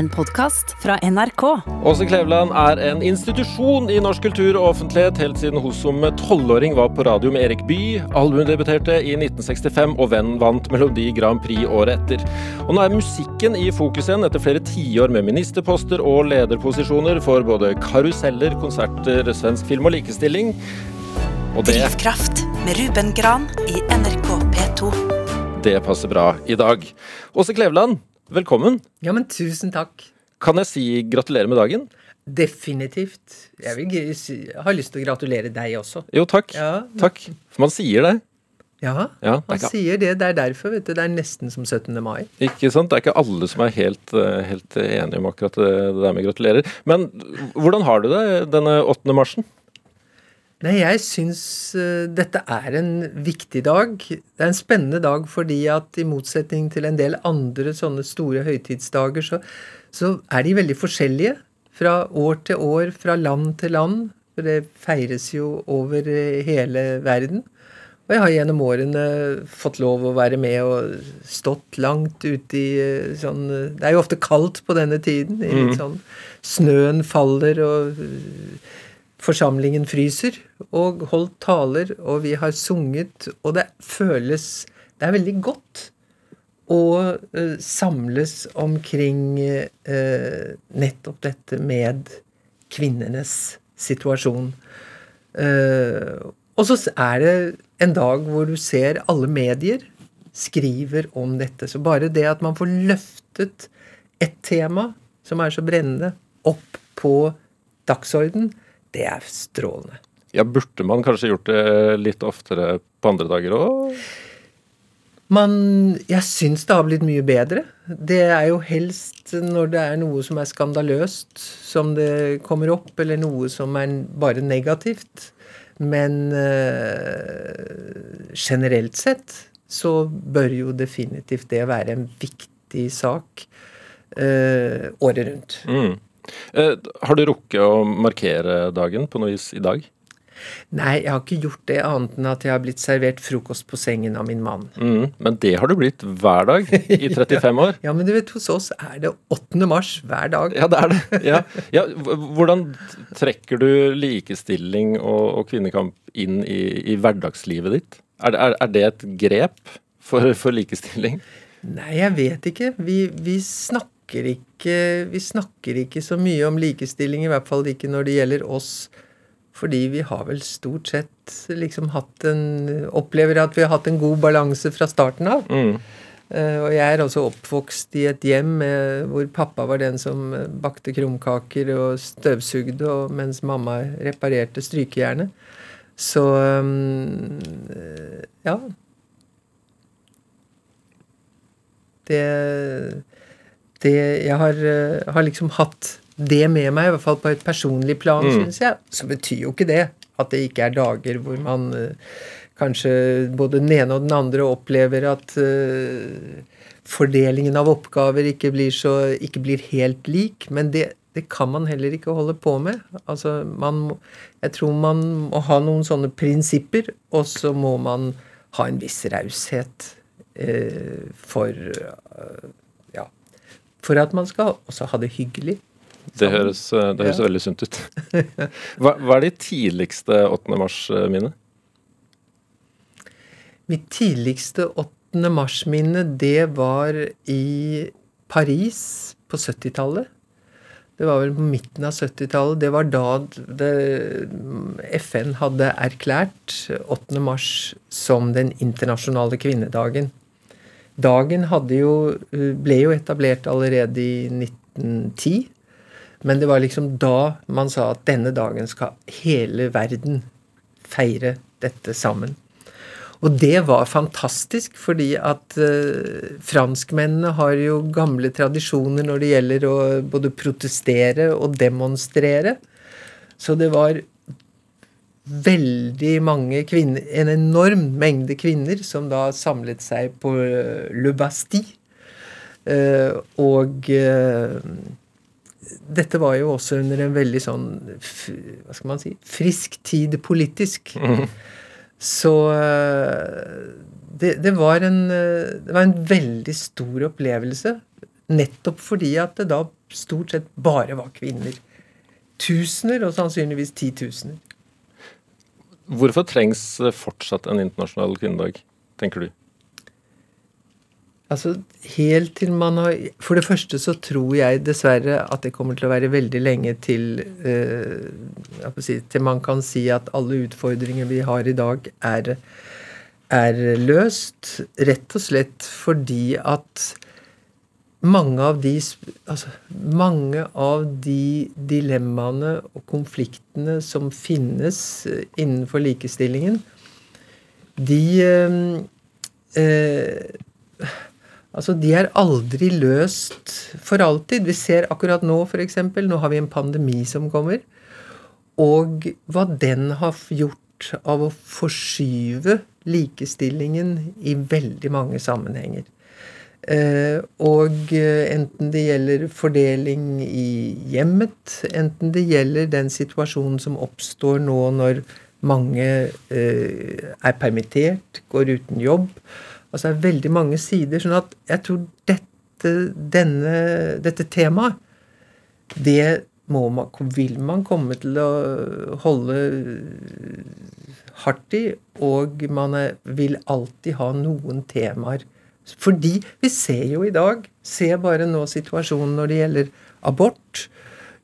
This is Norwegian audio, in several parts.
en podkast fra NRK. Åse Kleveland er en institusjon i norsk kultur og offentlighet helt siden hun som tolvåring var på radio med Erik Bye. Albumdebuterte i 1965, og Venn vant Melodi Grand Prix året etter. Og nå er musikken i fokus igjen etter flere tiår med ministerposter og lederposisjoner for både karuseller, konserter, svensk film og likestilling. Og det Drivkraft med Ruben Gran i NRK P2. Det passer bra i dag. Åse Kleveland, Velkommen. Ja, men tusen takk. Kan jeg si gratulerer med dagen? Definitivt. Jeg, vil, har lyst til å gratulere deg også. Jo, takk. Ja. Takk. For man sier det. Ja, ja man ikke... sier det. Det er derfor, vet du. Det er nesten som 17. mai. Ikke sant. Det er ikke alle som er helt, eh, helt enige om akkurat det der med gratulerer. Men hvordan har du det denne 8. marsen? Nei, jeg syns uh, dette er en viktig dag. Det er en spennende dag fordi at i motsetning til en del andre sånne store høytidsdager, så, så er de veldig forskjellige fra år til år, fra land til land. For det feires jo over uh, hele verden. Og jeg har gjennom årene fått lov å være med og stått langt ute i uh, sånn Det er jo ofte kaldt på denne tiden. i litt mm. sånn Snøen faller og forsamlingen fryser, og holdt taler, og vi har sunget, og det føles Det er veldig godt å uh, samles omkring uh, nettopp dette med kvinnenes situasjon. Uh, og så er det en dag hvor du ser alle medier skriver om dette. Så bare det at man får løftet et tema som er så brennende, opp på dagsorden, det er strålende. Ja, Burde man kanskje gjort det litt oftere på andre dager òg? Man, jeg syns det har blitt mye bedre. Det er jo helst når det er noe som er skandaløst, som det kommer opp, eller noe som er bare negativt. Men øh, generelt sett så bør jo definitivt det være en viktig sak øh, året rundt. Mm. Eh, har du rukket å markere dagen på noe vis i dag? Nei, jeg har ikke gjort det annet enn at jeg har blitt servert frokost på sengen av min mann. Mm, men det har du blitt hver dag i 35 år? ja, men du vet, hos oss er det 8. mars hver dag. Ja, det er det. Ja. Ja, hvordan trekker du likestilling og, og kvinnekamp inn i, i hverdagslivet ditt? Er er, er det, et grep for, for likestilling? Nei, jeg vet ikke. Vi, vi snakker snakker ikke Vi snakker ikke så mye om likestilling, i hvert fall ikke når det gjelder oss. Fordi vi har vel stort sett liksom hatt en Opplever at vi har hatt en god balanse fra starten av. Mm. Uh, og jeg er også oppvokst i et hjem med, hvor pappa var den som bakte krumkaker og støvsugde, og, mens mamma reparerte strykejernet. Så um, ja. Det det, jeg har, eh, har, liksom hatt det med meg, i hvert fall på et personlig plan, mm. syns jeg. Så betyr jo ikke det at det ikke er dager hvor man uh, kanskje både den ene og den andre opplever at uh, fordelingen av oppgaver ikke blir, så, ikke blir helt lik. Men det, det, kan man heller ikke holde på med. Altså, man jeg tror man må ha noen sånne prinsipper, og så må man ha en viss raushet uh, for for at man skal også ha det hyggelig. Det høres, eh, det høres ja. veldig sunt ut. Hva, hva er de tidligste 8. mars-minnet? Mitt tidligste 8. mars-minne, det var i Paris på 70-tallet. Det var vel på midten av 70-tallet. Det var da det, FN hadde erklært 8. mars som den internasjonale kvinnedagen. Dagen jo, eh, ble jo etablert allerede i 1910. Men det var liksom da man sa at denne dagen skal hele verden feire dette sammen. Og det var fantastisk, fordi at eh, franskmennene har jo gamle tradisjoner når det gjelder å både protestere og demonstrere. Så det var veldig mange kvinner, en enorm mengde kvinner, som da samlet seg på eh, Le Bastille. Uh, og uh, dette var jo også under en veldig sånn Hva skal man si frisk tid politisk. Mm. Så uh, det, det, var en, det var en veldig stor opplevelse. Nettopp fordi at det da stort sett bare var kvinner. Tusener, og sannsynligvis titusener. Hvorfor trengs fortsatt en internasjonal kvinnedag, tenker du? Altså, helt til man har For det første så tror jeg dessverre at det kommer til å være veldig lenge til eh, si, Til man kan si at alle utfordringer vi har i dag, er, er løst. Rett og slett fordi at mange av de altså, mange av de dilemmaene og konfliktene som finnes eh, innenfor likestillingen, de eh, uh, Altså, De er aldri løst for alltid. Vi ser akkurat nå, f.eks. Nå har vi en pandemi som kommer. Og hva den har gjort av å forskyve likestillingen i veldig mange sammenhenger. Eh, og enten det gjelder fordeling i hjemmet, enten det gjelder den situasjonen som oppstår nå når mange eh, er permittert, går uten jobb, Altså det er veldig mange sider. sånn at jeg tror dette, denne, dette temaet, det man, vil man komme til å holde hardt i. Og man vil alltid ha noen temaer. Fordi vi ser jo i dag Se bare nå situasjonen når det gjelder abort.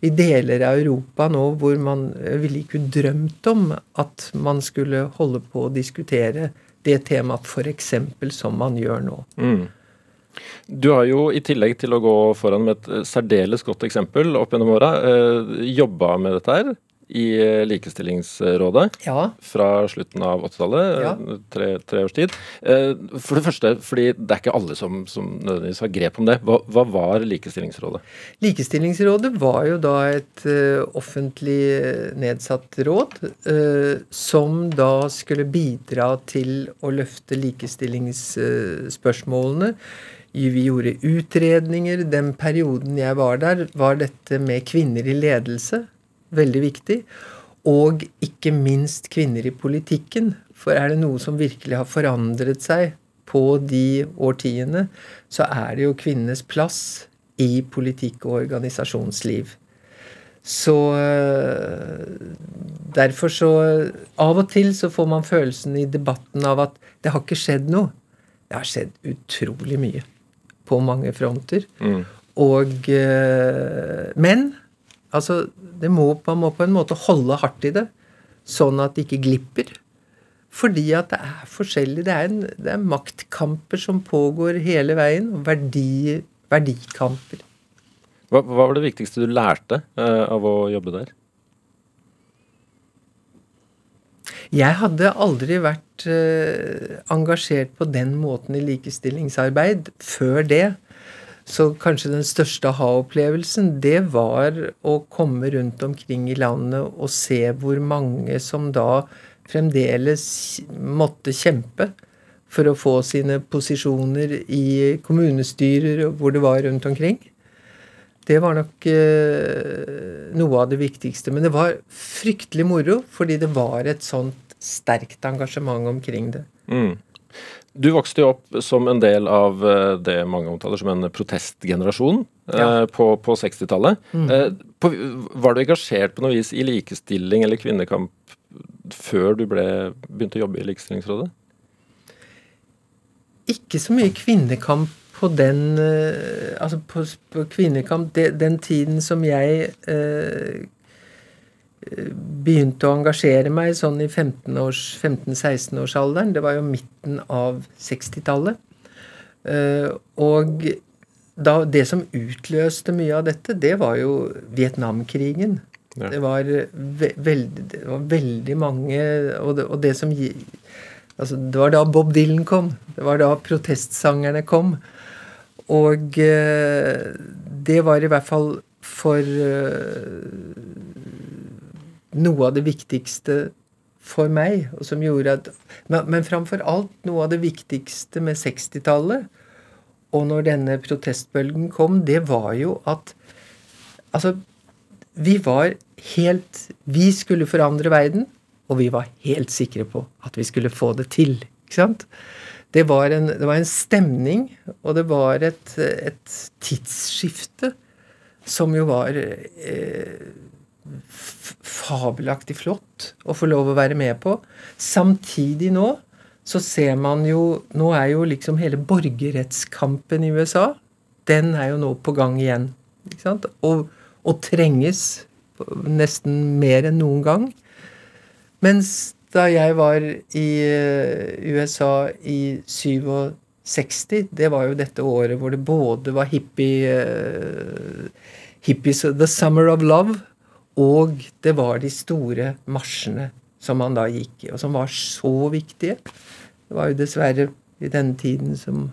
I deler av Europa nå hvor man ville ikke drømt om at man skulle holde på å diskutere det temaet f.eks. som man gjør nå. Mm. Du har jo i tillegg til å gå foran med et særdeles godt eksempel opp gjennom åra, eh, jobba med dette her i eh, Likestillingsrådet ja. fra slutten av 80-tallet. Ja. Eh, tre, tre, års tid. Eh, for det første, fordi det er ikke alle som, som nødvendigvis har grep om det. Hva, hva, var Likestillingsrådet? Likestillingsrådet var jo da et uh, offentlig nedsatt råd uh, som da skulle bidra til å løfte likestillingsspørsmålene. Vi gjorde utredninger. Den perioden jeg var der, var dette med kvinner i ledelse veldig viktig. Og ikke minst kvinner i politikken. For er det noe som virkelig har forandret seg på de årtiene, så er det jo kvinnenes plass i politikk og organisasjonsliv. Så eh, Derfor så Av og til så får man følelsen i debatten av at det har ikke skjedd noe. Det har skjedd utrolig mye på mange fronter. Mm. Og eh, Men Altså, må, man må på en måte holde hardt i det, sånn at det ikke glipper. Fordi at det er forskjellig. Det er, en, det er maktkamper som pågår hele veien. Og verdi, verdikamper. Hva, hva, var det viktigste du lærte uh, av å jobbe der? Jeg hadde aldri vært uh, engasjert på den måten i likestillingsarbeid før det. Så kanskje den største aha-opplevelsen, det var å komme rundt omkring i landet og se hvor mange som da fremdeles måtte kjempe for å få sine posisjoner i kommunestyrer hvor det var rundt omkring. Det var nok eh, noe av det viktigste. Men det var fryktelig moro, fordi det var et sånt sterkt engasjement omkring det. Mm. Du vokste jo opp som en del av eh, det mange omtaler som en protestgenerasjon eh, på, på 60-tallet. Mm. Eh, var du engasjert på noe vis i likestilling eller kvinnekamp før du ble, begynte å jobbe i Likestillingsrådet? Ikke så mye kvinnekamp på den Altså på, på kvinnekamp det, Den tiden som jeg eh, begynte å engasjere meg sånn i 15-16-årsalderen. det var jo midten av 60-tallet. Eh, og da, det som utløste mye av dette, det var jo Vietnamkrigen. Ja. Det, var ve veldig, det var veldig mange Og det, og det som altså, Det var da Bob Dylan kom. Det var da protestsangerne kom. Og eh, det var i hvert fall for eh, noe av det viktigste for meg, og som gjorde at Men, men framfor alt noe av det viktigste med 60-tallet, og når denne protestbølgen kom, det var jo at Altså, vi var helt Vi skulle forandre verden, og vi var helt sikre på at vi skulle få det til. Ikke sant? det var, en, det var en stemning, og det var et, et tidsskifte som jo var eh, fabelaktig flott å få lov å være med på. Samtidig nå så ser man jo Nå er jo liksom hele borgerrettskampen i USA Den er jo nå på gang igjen. Ikke sant? Og, og trenges nesten mer enn noen gang. Mens da jeg var i eh, USA i 67, det var jo dette året hvor det både var hippie, uh, hippies The Summer of Love, og det var de store marsjene som man da gikk i, og som var så viktige. Det var jo dessverre i denne tiden som,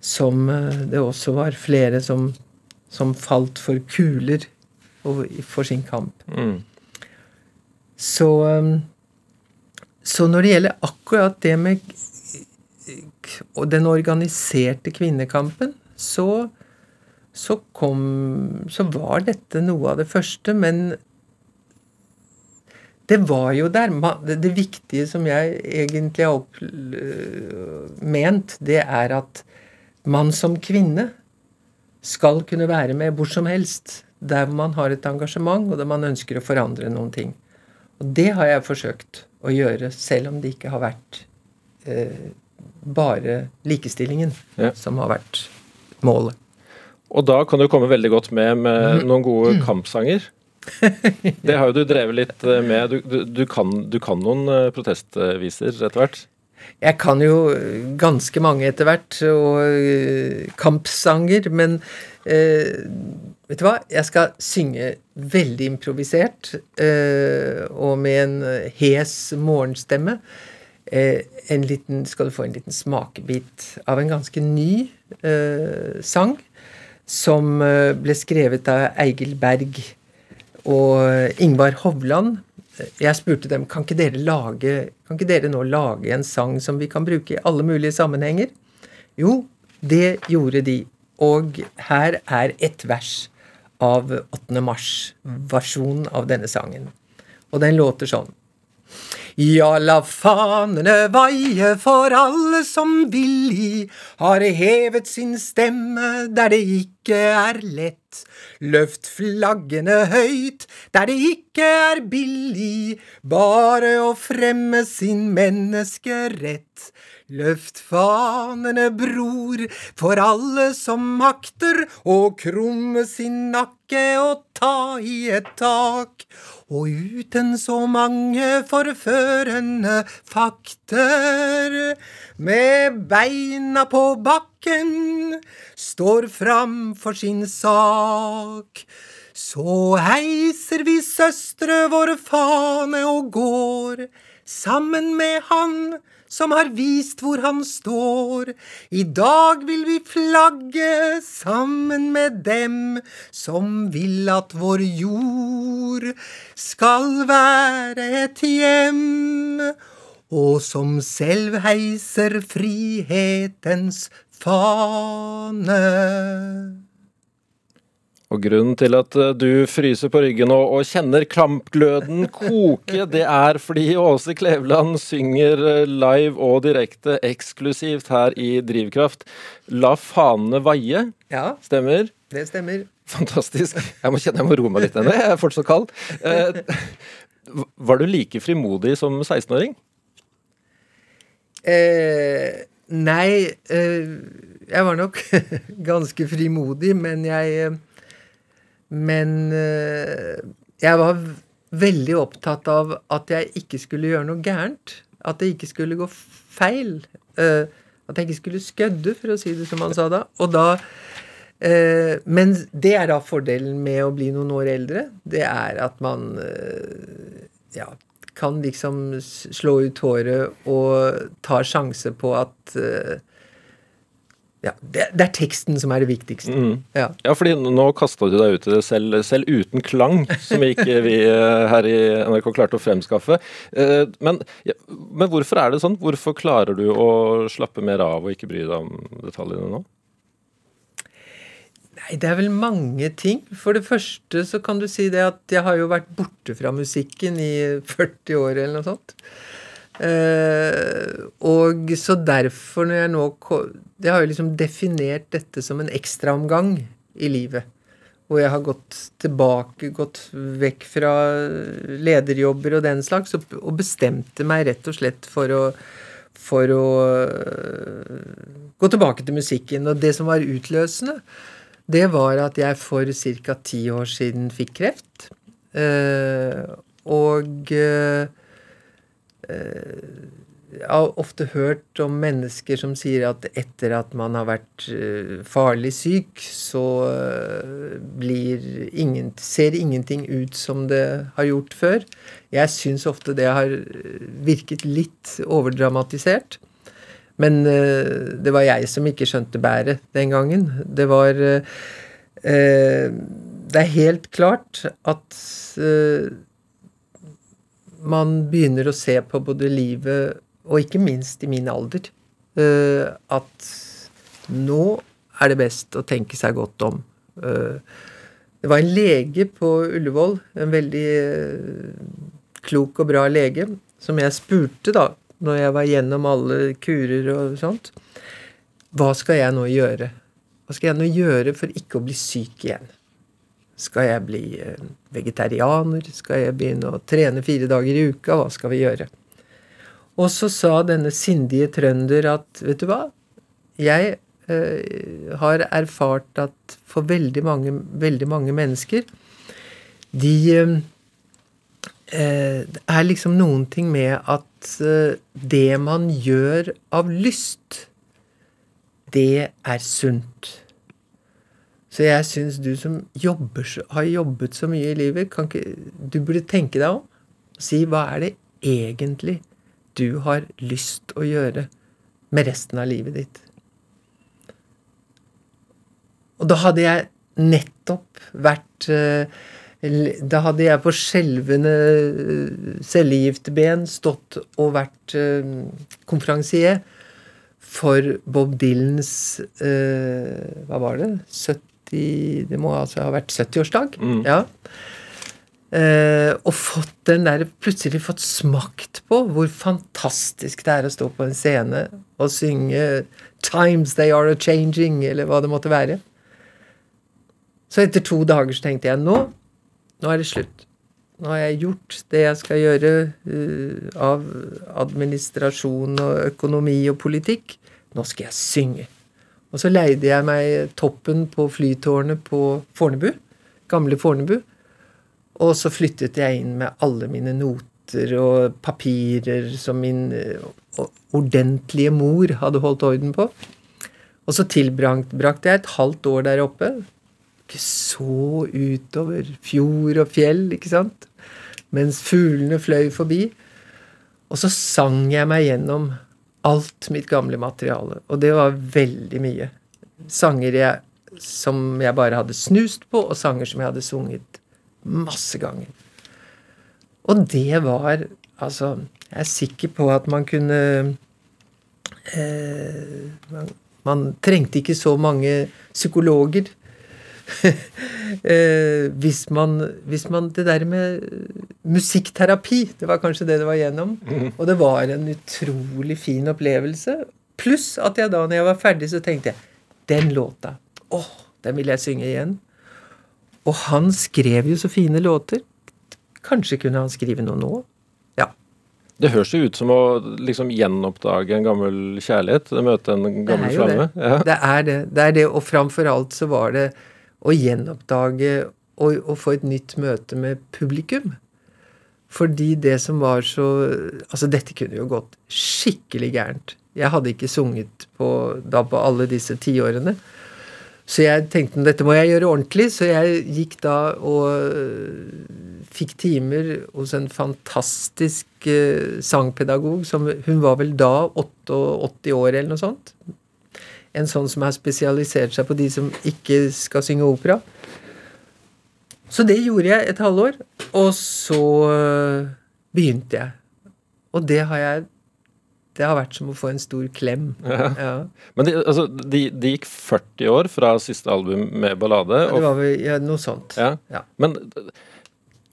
som uh, det også var flere som, som falt for kuler for sin kamp. Mm. Så um, så når det gjelder akkurat det med den organiserte kvinnekampen, så, så kom Så var dette noe av det første, men det var jo der. Det viktige som jeg egentlig har opp, ment, det er at man som kvinne skal kunne være med hvor som helst. Der man har et engasjement, og der man ønsker å forandre noen ting. Og det har jeg forsøkt å gjøre, selv om det ikke har vært eh, bare likestillingen ja. som har vært målet. Og da kan du komme veldig godt med med mm. noen gode mm. kampsanger. Det har jo du drevet litt eh, med. Du, du, du, kan, du kan, noen eh, protestviser etter hvert? Jeg kan jo ganske mange etter hvert, og kampsanger. Men eh, Vet du hva? Jeg skal synge veldig improvisert eh, og med en hes morgenstemme. Eh, en liten, skal du få en liten smakebit av en ganske ny sang som ble skrevet av Eigil Berg og Ingvar Hovland. Jeg spurte dem kan ikke dere lage, kan ikke dere nå lage en sang som vi kan bruke i alle mulige sammenhenger. Jo, det gjorde de. Og her er et vers av 8. mars-versjonen av denne sangen. Og den låter sånn. Ja, la fanene vaie for alle som villig har hevet sin stemme der det ikke er lett. Løft flaggene høyt der det ikke er billig, bare å fremme sin menneskerett. Løft fanene, bror, for alle som makter å krumme sin nakke og ta i et tak. Og uten så mange forførende fakter, med beina på bakken, står fram for sin sak. Så heiser vi søstre vår fane og går sammen med Han som har vist hvor han står. I dag vil vi flagge sammen med dem som vil at vår jord skal være et hjem, og som selv heiser frihetens fane. Og Grunnen til at eh, du fryser på ryggen og, og kjenner klampgløden koke, det er fordi Åse Kleveland synger eh, live og direkte eksklusivt her i Drivkraft. La fanene vaie. Ja, stemmer? Det stemmer. Fantastisk. Jeg må kjenne jeg må roe meg litt ennå. Jeg er fortsatt kald. Eh, var du like frimodig som 16-åring? Eh, nei, eh, jeg var nok ganske frimodig, men jeg men eh, jeg var veldig opptatt av at jeg ikke skulle gjøre noe gærent. At det ikke skulle gå feil. Eh, at jeg ikke skulle skødde, for å si det som han sa da. Og da eh, men det er da fordelen med å bli noen år eldre. Det er at man ja, kan liksom slå ut håret og ta sjanse på at ja, det, det, er teksten som er det viktigste. Mm. Ja. ja, fordi nå kasta du deg ut i det selv, selv uten klang, som ikke vi eh, her i NRK klarte å fremskaffe. Eh, men, ja, men, hvorfor er det sånn? Hvorfor klarer du å slappe mer av og ikke bry deg om detaljene nå? Nei, det er vel mange ting. For det første så kan du si det at jeg har jo vært borte fra musikken i 40 år eller noe sånt. Uh, og så derfor, når jeg nå Jeg har jo liksom definert dette som en ekstraomgang i livet. Hvor jeg har gått tilbake, gått vekk fra lederjobber og den slags, og, bestemte meg rett og slett for å for å gå tilbake til musikken. Og det som var utløsende, det var at jeg for ca. ti år siden fikk kreft. Uh, og uh, jeg har ofte hørt om mennesker som sier at etter at man har vært farlig syk, så blir ingen, ser ingenting ut som det har gjort før. Jeg syns ofte det har virket litt overdramatisert. Men det var jeg som ikke skjønte bæret den gangen. Det var Det er helt klart at man begynner å se på både livet og ikke minst i min alder uh, at nå er det best å tenke seg godt om. Uh, det var en lege på Ullevål, en veldig uh, klok og bra lege, som jeg spurte da, når jeg var gjennom alle kurer og sånt, hva skal jeg nå gjøre? Hva skal jeg nå gjøre for ikke å bli syk igjen? Skal jeg bli eh, vegetarianer? Skal jeg begynne å trene fire dager i uka? Hva skal vi gjøre? Og så sa denne sindige trønder at vet du hva, jeg eh, har erfart at for veldig mange, veldig mange mennesker De eh, eh Det er liksom noen ting med at eh, det man gjør av lyst, det er sunt. Så jeg syns du som jobber, har jobbet så mye i livet, ikke, du burde tenke deg om. og Si hva er det egentlig du har lyst å gjøre med resten av livet ditt? Og da hadde jeg nettopp vært eh, Da hadde jeg på skjelvende eh, cellegiftben stått og vært eh, konferansier for Bob Dylans Hva var det? 70 det må altså ha vært 70-årsdag. Mm. ja. Eh, og fått den der plutselig fått smakt på hvor fantastisk det er å stå på en scene og synge 'Times They Are A Changing', eller hva det måtte være. Så etter to dager så tenkte jeg nå, nå er det slutt. Nå har jeg gjort det jeg skal gjøre uh, av administrasjon og økonomi og politikk. Nå skal jeg synge. Og så leide jeg meg toppen på flytårnet på Fornebu. Gamle Fornebu. Og så flyttet jeg inn med alle mine noter og papirer som min eh, ordentlige mor hadde holdt orden på. Og så tilbrakte jeg et halvt år der oppe. Ikke så utover fjord og fjell, ikke sant? Mens fuglene fløy forbi. Og så sang jeg meg gjennom alt mitt gamle materiale. Og det var veldig mye. Sanger jeg, som jeg bare hadde snust på, og sanger som jeg hadde sunget masse ganger. Og det var Altså, jeg er sikker på at man kunne eh, man, man, trengte ikke så mange psykologer. eh, hvis, man, hvis man Det der med musikkterapi, det var kanskje det det var gjennom. Mm. Og det var en utrolig fin opplevelse. Pluss at jeg da når jeg var ferdig, så tenkte jeg den låta Åh, den vil jeg synge igjen. Og han skrev jo så fine låter. Kanskje kunne han skrive noe nå? Ja. Det høres jo ut som å liksom gjenoppdage en gammel kjærlighet. Møte en gammel flamme. Det. Ja. det er det. Det er det. Og framfor alt så var det å gjenoppdage og, og få et nytt møte med publikum. Fordi det som var så Altså, dette kunne jo gått skikkelig gærent. Jeg hadde ikke sunget på, da på alle disse tiårene. Så jeg tenkte dette må jeg gjøre ordentlig, så jeg gikk da og øh, fikk timer hos en fantastisk uh, sangpedagog som Hun var vel da 88 år eller noe sånt. En sånn som har spesialisert seg på de som ikke skal synge opera. Så det gjorde jeg et halvår, og så øh, begynte jeg. Og det har jeg Det har vært som å få en stor klem. Ja. Ja. Men det, altså, de, de, gikk 40 år fra siste album med ballade. Ja, det var vel ja, noe sånt. Ja. Men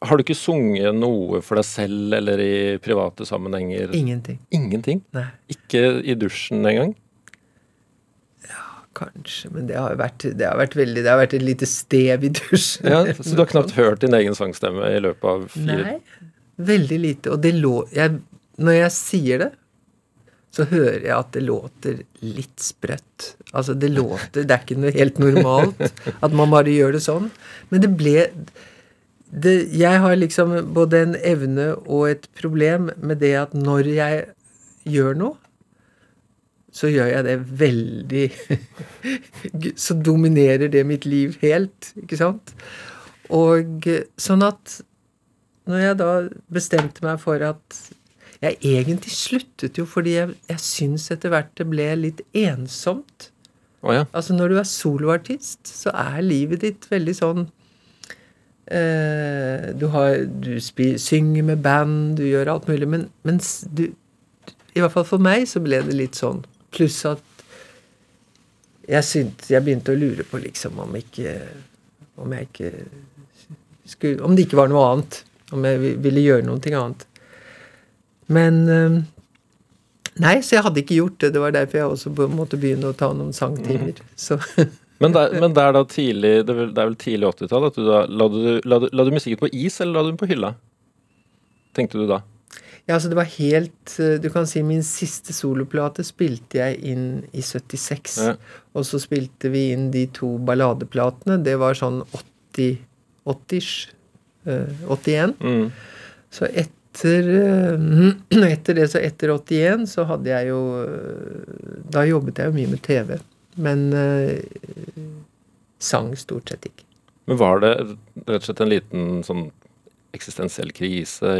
Har du ikke sunget noe for deg selv eller i private sammenhenger? Ingenting. Ingenting? Nei. Ikke i dusjen engang? Kanskje, men det har vært, det har vært veldig Det har vært et lite stev i dusjen. Ja, Så du har knapt hørt din egen sangstemme i løpet av fire Nei. Veldig lite. Og det lå jeg, Når jeg sier det, så hører jeg at det låter litt sprøtt. Altså, det låter Det er ikke noe helt normalt at man bare gjør det sånn. Men det ble det, Jeg har liksom både en evne og et problem med det at når jeg gjør noe, så gjør jeg det veldig Så dominerer det mitt liv helt, ikke sant? Og sånn at når jeg da bestemte meg for at Jeg egentlig sluttet jo fordi jeg, jeg syns etter hvert det ble litt ensomt. Oh, ja. Altså når du er soloartist, så er livet ditt veldig sånn eh, Du har Du spil, synger med band, du gjør alt mulig, men mens du I hvert fall for meg så ble det litt sånn. Pluss at jeg syntes Jeg begynte å lure på liksom om ikke Om jeg ikke skulle Om det ikke var noe annet. Om jeg ville gjøre noe annet. Men eh, Nei, så jeg hadde ikke gjort det. Det var derfor jeg også måtte begynne å ta noen sangtimer. Så Men det, men det er da tidlig Det er vel, det er vel tidlig 80-tall at du da la du, la, du, la du musikken på is, eller la du den på hylla? Tenkte du da? Ja, altså det var helt eh, Du kan si min siste soloplate spilte jeg inn i 76. Ja. Og så spilte vi inn de to balladeplatene. Det var sånn 80 80-ish. 80 81. Mm. Så etter eh, Etter det, så etter 81, så hadde jeg jo eh, Da jobbet jeg jo mye med TV. Men eh, sang stort sett ikke. Men var det rett og slett en liten sånn eksistensiell krise?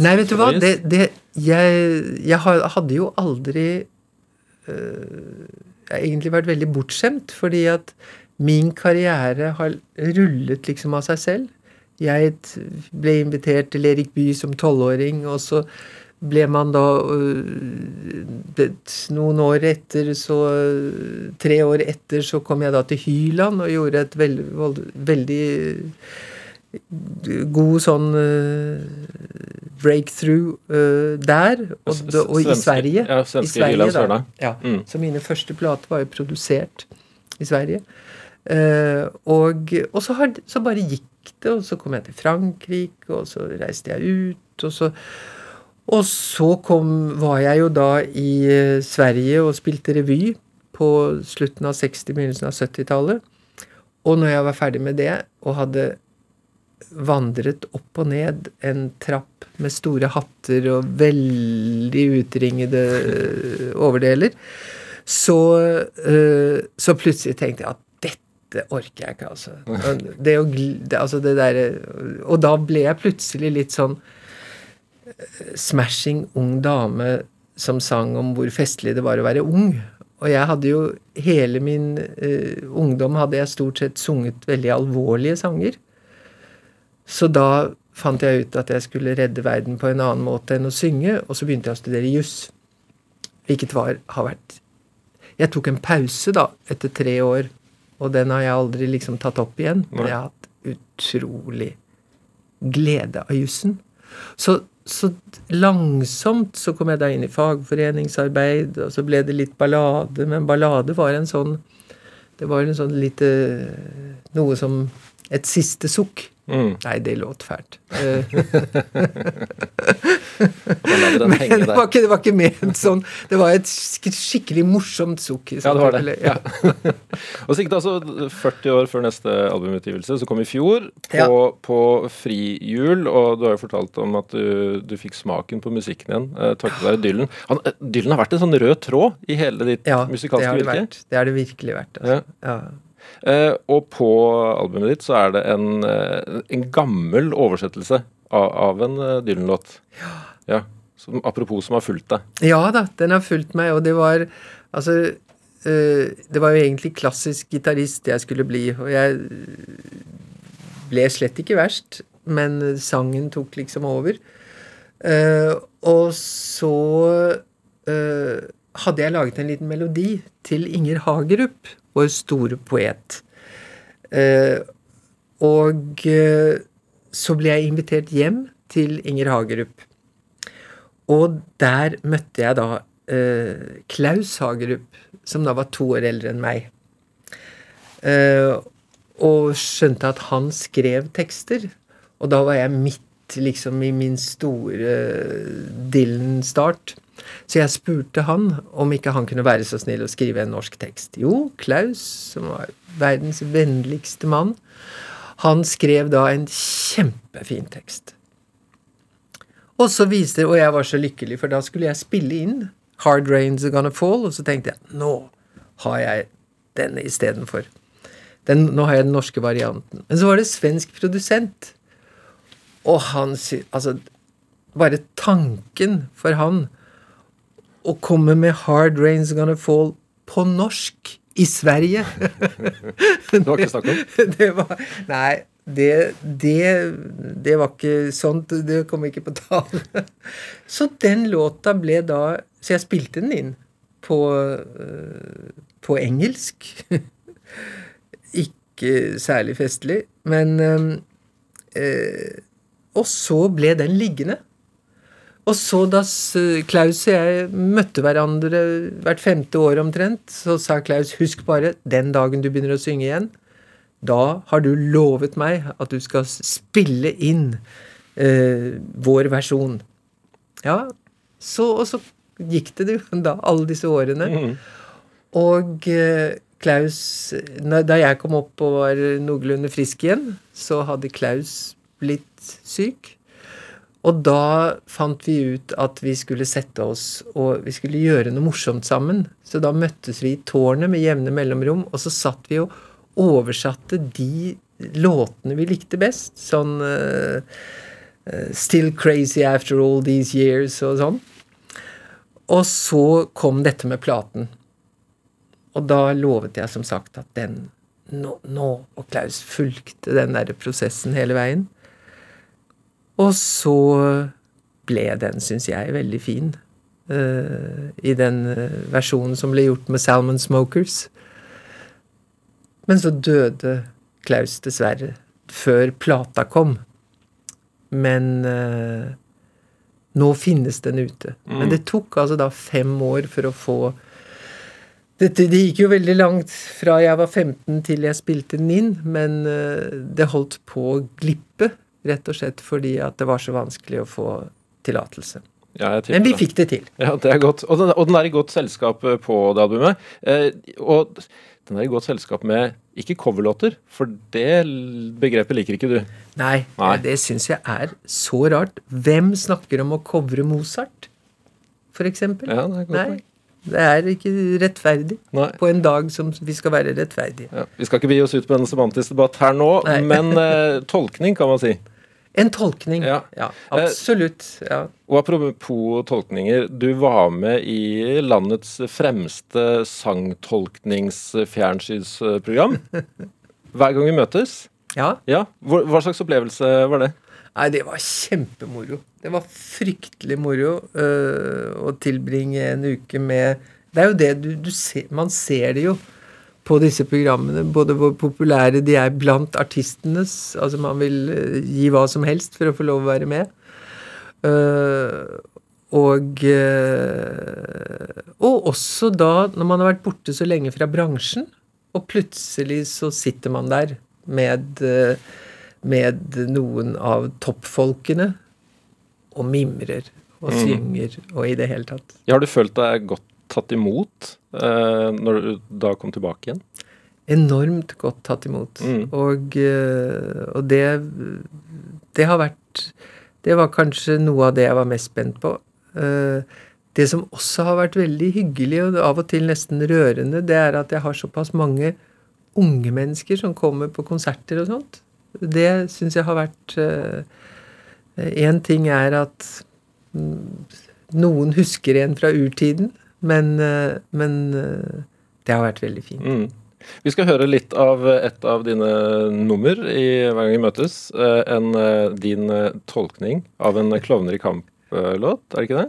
Nei, vet du hva? Det, det, jeg jeg hadde jo aldri øh, Jeg har egentlig vært veldig bortskjemt, fordi at min karriere har rullet liksom av seg selv. Jeg ble invitert til Erik Bye som tolvåring, og så ble man da øh, Noen år etter, så Tre år etter så kom jeg da til Hyland og gjorde et veldig, veldig god sånn eh, breakthrough der, og, og i Sverige. ja, I Sverige, da. Ja, Mm. Så mine første plater var jo produsert i Sverige. Og og så, har, så bare gikk det, og så kom jeg til Frankrike, og så reiste jeg ut, og så og så kom, var jeg jo da i eh, Sverige og spilte revy på slutten av 60-, begynnelsen av 70-tallet. Og når jeg var ferdig med det, og hadde vandret opp og ned en trapp med store hatter og veldig utringede øh, overdeler, så, øh, så plutselig tenkte jeg at dette orker jeg ikke, altså. Det å, det, altså det der, og da ble jeg plutselig litt sånn øh, smashing ung dame som sang om hvor festlig det var å være ung. Og jeg hadde jo hele min uh, ungdom hadde jeg stort sett sunget veldig alvorlige sanger. Så da fant jeg ut at jeg skulle redde verden på en annen måte enn å synge, og så begynte jeg å studere juss. Hvilket var, har vært Jeg tok en pause, da, etter tre år, og den har jeg aldri liksom tatt opp igjen. Men jeg har hatt utrolig glede av jussen. Så, så langsomt så kom jeg da inn i fagforeningsarbeid, og så ble det litt ballade, men ballade var en sånn Det var en sånn lite Noe som et siste sukk. Mm. Nei, det låt fælt. Eh, Men det var, ikke, det var ikke ment sånn. Det var et skikkelig morsomt sukk. Ja, det var det. Ja. Og så gikk det altså 40 år før neste albumutgivelse, som kom i fjor, på, Ja. på frihjul. Og du har jo fortalt om at du, du fikk smaken på musikken igjen eh, takket være Dylan. Han, eh, Dylan har vært en sånn rød tråd i hele ditt ja, musikalske virke. Ja, Det har det virkelig vært. Altså. Ja. Eh, og på albumet ditt så er det en, eh, en gammel oversettelse av, av en eh, Dylan-låt. Ja. Som, apropos som har fulgt deg. Ja da, den har fulgt meg, og det var Altså Det var jo egentlig klassisk gitarist jeg skulle bli, og jeg ble slett ikke verst, men sangen tok liksom over. Og så hadde jeg laget en liten melodi til Inger Hagerup, vår store poet. Eh, og eh, så ble jeg invitert hjem til Inger Hagerup. Og der møtte jeg da eh, Klaus Hagerup, som da var to år eldre enn meg. Eh, og skjønte at han skrev tekster. Og da var jeg midt liksom i min store Dylan-start. Så jeg spurte han om ikke han kunne være så snill å skrive en norsk tekst. Jo, Klaus, som var verdens vennligste mann, han skrev da en kjempefin tekst. Og så viste Og jeg var så lykkelig, for da skulle jeg spille inn Hard Rains Are Gonna Fall, og så tenkte jeg nå har jeg denne istedenfor. Nå har jeg den norske varianten. Men så var det svensk produsent. Og han Altså, bare tanken for han å komme med Hard Rains Gonna Fall på norsk i Sverige Det var ikke snakk om? det var, nei, det, det, det, var ikke sånt. Det kom ikke på tale. Så den låta ble da Så jeg spilte den inn på, eh, på engelsk. Ikke særlig festlig, men øh, Og så ble den liggende. Og så da Klaus og jeg møtte hverandre hvert femte år omtrent, så sa Klaus husk bare, den dagen du begynner å synge igjen, da har du lovet meg at du skal spille inn eh, vår versjon. Ja, så, og så gikk det jo da, alle disse årene. Mm. Og eh, Klaus Da jeg kom opp og var noenlunde frisk igjen, så hadde Klaus blitt syk. Og da fant vi ut at vi skulle sette oss og vi skulle gjøre noe morsomt sammen. Så da møttes vi i tårnet med jevne mellomrom, og så satt vi og oversatte de låtene vi likte best. Sånn uh, Still Crazy After All These Years og sånn. Og så kom dette med platen. Og da lovet jeg som sagt at den nå, nå Og Klaus fulgte den der prosessen hele veien. Og så ble den, syns jeg, veldig fin. Uh, I den versjonen som ble gjort med Salmon Smokers. Men så døde Klaus dessverre før plata kom. Men uh, nå finnes den ute. Mm. Men det tok altså da fem år for å få dette, Det gikk jo veldig langt fra jeg var 15 til jeg spilte den inn, men det holdt på å glippe, rett og slett fordi at det var så vanskelig å få tillatelse. Ja, men vi fikk det til. Ja, det er godt. Og den, og den er i godt selskap eh, på det albumet. Eh, og den er i godt selskap med ikke coverlåter, for det begrepet liker ikke du. Nei, Nei. det syns jeg er så rart. Hvem snakker om å covre Mozart, eksempel? Ja, det er godt Nei. Det er ikke rettferdig Nei. på en dag som vi skal være rettferdige. Ja, vi skal ikke bi oss ut på en semantisk debatt her nå, Nei. men eh, tolkning, kan man si. En tolkning. Ja, ja absolutt. Ja. Og apropos tolkninger. Du var med i landets fremste sangtolkningsfjernsynsprogram. Hver gang vi møtes. Ja. ja. Hva slags opplevelse var det? Nei, det var kjempemoro. Det var fryktelig moro øh, å tilbringe en uke med Det er jo det du, du ser Man ser det jo på disse programmene. Både hvor populære de er blant artistenes. Altså man vil eh, gi hva som helst for å få lov å være med. Uh, og, uh, og også da, når man har vært borte så lenge fra bransjen, og plutselig så sitter man der med, med noen av toppfolkene og mimrer og mm. synger og i det hele tatt. Ja, har du følt deg godt tatt imot eh, når du da kom tilbake igjen? Enormt godt tatt imot. Mm. Og, eh, og det, det har vært Det var kanskje noe av det jeg var mest spent på. Eh, det som også har vært veldig hyggelig, og av og til nesten rørende, det er at jeg har såpass mange unge mennesker som kommer på konserter og sånt. Det syns jeg har vært Én ting er at mm, noen husker en fra urtiden, men, eh, men eh, det har vært veldig fint. Mm. Vi skal høre litt av et av dine nummer i Hver gang vi møtes. Eh, en, din tolkning av en Klovner i kamp-låt, er det ikke det?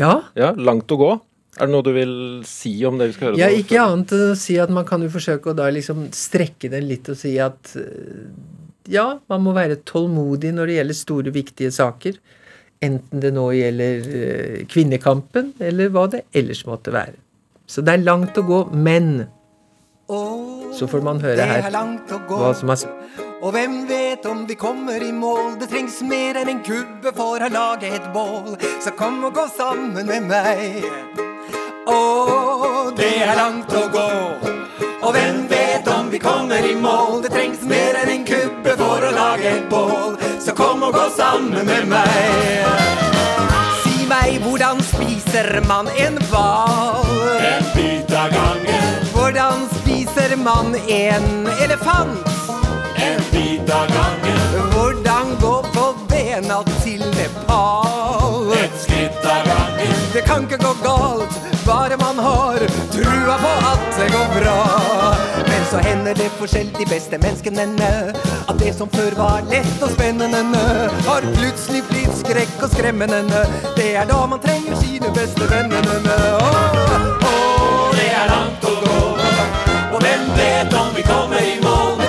Ja. ja. Langt å gå. Er det noe du vil si om det vi skal høre? Ja, ikke annet enn å si at man kan jo forsøke å da liksom strekke den litt og si at ja, man må være tålmodig når det gjelder store, viktige saker. Enten det nå gjelder eh, kvinnekampen, eller hva det ellers måtte være. Så det er langt å gå, men så får man høre her hva som er og hvem vet om vi kommer i mål? Det trengs mer enn en kubbe for å lage et bål. Så kom og gå sammen med meg. Å, det er langt å gå. Og hvem vet om vi kommer i mål? Det trengs mer enn en kubbe for å lage et bål. Så kom og gå sammen med meg. Si meg, hvordan spiser man en hval? En bit av gangen. Hvordan spiser man en elefant? En bit av gangen. Hvordan gå på bena til Nepal? Et skritt av gangen. Det kan ikke gå galt, bare man har trua på at det går bra. Så hender det for selv de beste menneskene at det som før var lett og spennende, har plutselig blitt skrekk og skremmende. Det er da man trenger sine beste vennene. Åh, åh, det er langt å gå. Og hvem vet om vi kommer i mål?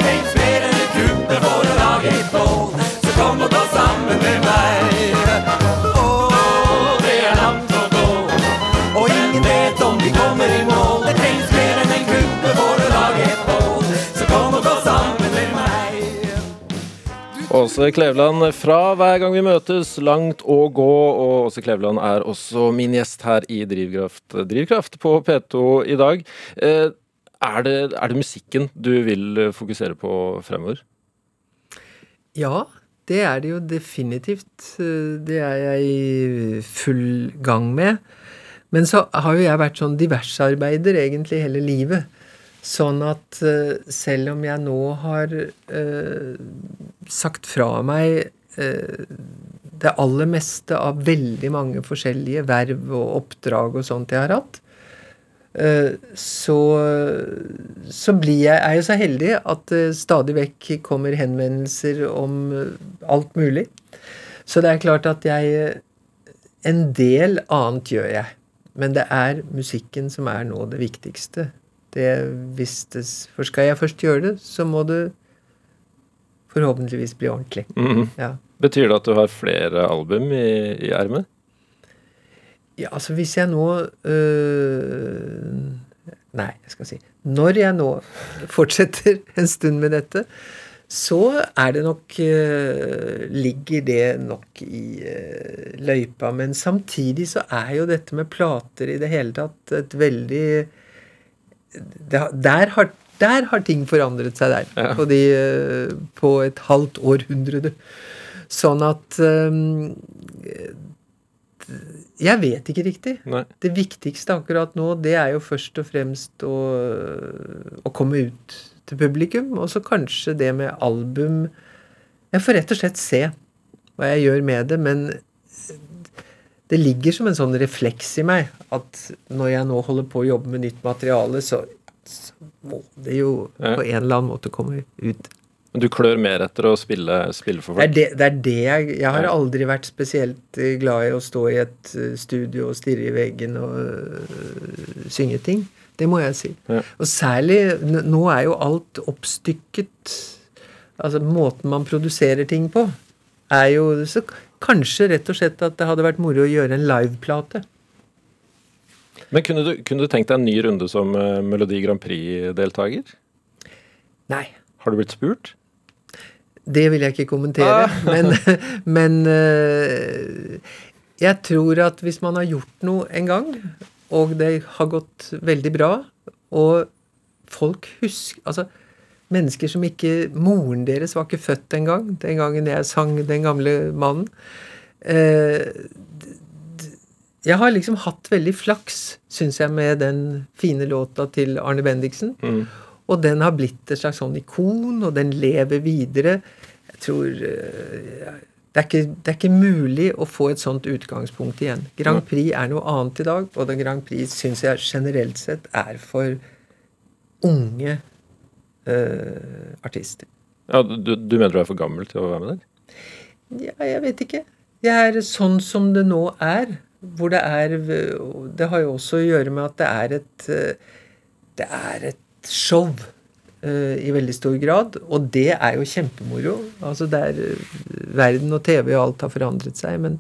Åse Kleveland fra Hver gang vi møtes, langt å gå. Og Åse Kleveland er også min gjest her i Drivkraft, Drivkraft på P2 i dag. Eh, er det, er det musikken du vil fokusere på fremover? Ja, det er det jo definitivt. Det er jeg i full gang med. Men så har jo jeg vært sånn diversarbeider egentlig hele livet. Sånn at eh, selv om jeg nå har eh, sagt fra meg eh, det aller meste av veldig mange forskjellige verv og oppdrag og sånt jeg har hatt, eh, så, så jeg, er jeg så heldig at det stadig vekk kommer henvendelser om eh, alt mulig. Så det er klart at jeg En del annet gjør jeg. Men det er musikken som er nå det viktigste. Det vistes For skal jeg først gjøre det, så må det forhåpentligvis bli ordentlig. Mhm. Ja. Betyr det at du har flere album i, i ermet? Ja, altså hvis jeg nå øh, Nei, jeg skal si Når jeg nå fortsetter en stund med dette, så er det nok øh, Ligger det nok i øh, løypa. Men samtidig så er jo dette med plater i det hele tatt et veldig der, har, der har ting forandret seg der. Ja. På, de, øh, på et halvt århundre. Sånn at um, Jeg vet ikke riktig. Nei. Det viktigste akkurat nå, det er jo først og fremst å, å komme ut til publikum. Og så kanskje det med album Jeg får rett og slett se hva jeg gjør med det, men det ligger som en sånn refleks i meg at når jeg nå holder på å jobbe med nytt materiale, så, så må det jo Ja. på en eller annen måte komme ut. Men du klør mer etter å spille, spille for Det er folk? det, det, er det jeg Jeg har Ja. aldri vært spesielt eh, glad i å stå i et eh, studio og stirre i veggen og øh, synge ting. Det må jeg si. Ja. Og særlig Nå er jo alt oppstykket. Altså måten man produserer ting på, er jo Så kanskje rett og slett at det hadde vært moro å gjøre en liveplate. Men kunne du, kunne du tenkt deg en ny runde som eh, Melodi Grand Prix-deltaker? Nei. Har du blitt spurt? Det vil jeg ikke kommentere, men, men øh, jeg tror at hvis man har gjort noe en gang, og det har gått veldig bra, og folk husker Altså, mennesker som ikke Moren deres var ikke født engang, den gangen jeg sang 'Den gamle mannen'. Eh, jeg har liksom hatt veldig flaks, syns jeg, med den fine låta til Arne Bendiksen. Og den har blitt et slags sånn ikon, og den lever videre. Jeg tror eh, det, er ikke, det er ikke mulig å få et sånt utgangspunkt igjen. Grand Prix er noe annet i dag, og den Grand Prix syns jeg generelt sett er for unge eh, artister. Ja, du, du mener du er for gammel til å være med der? Ja, jeg vet ikke. Det er sånn som det nå er. Hvor det er Det har jo også å gjøre med at det er et eh, Det er et show. eh, i veldig stor grad. Og det er jo kjempemoro. Altså det er verden og TV og alt har forandret seg. Men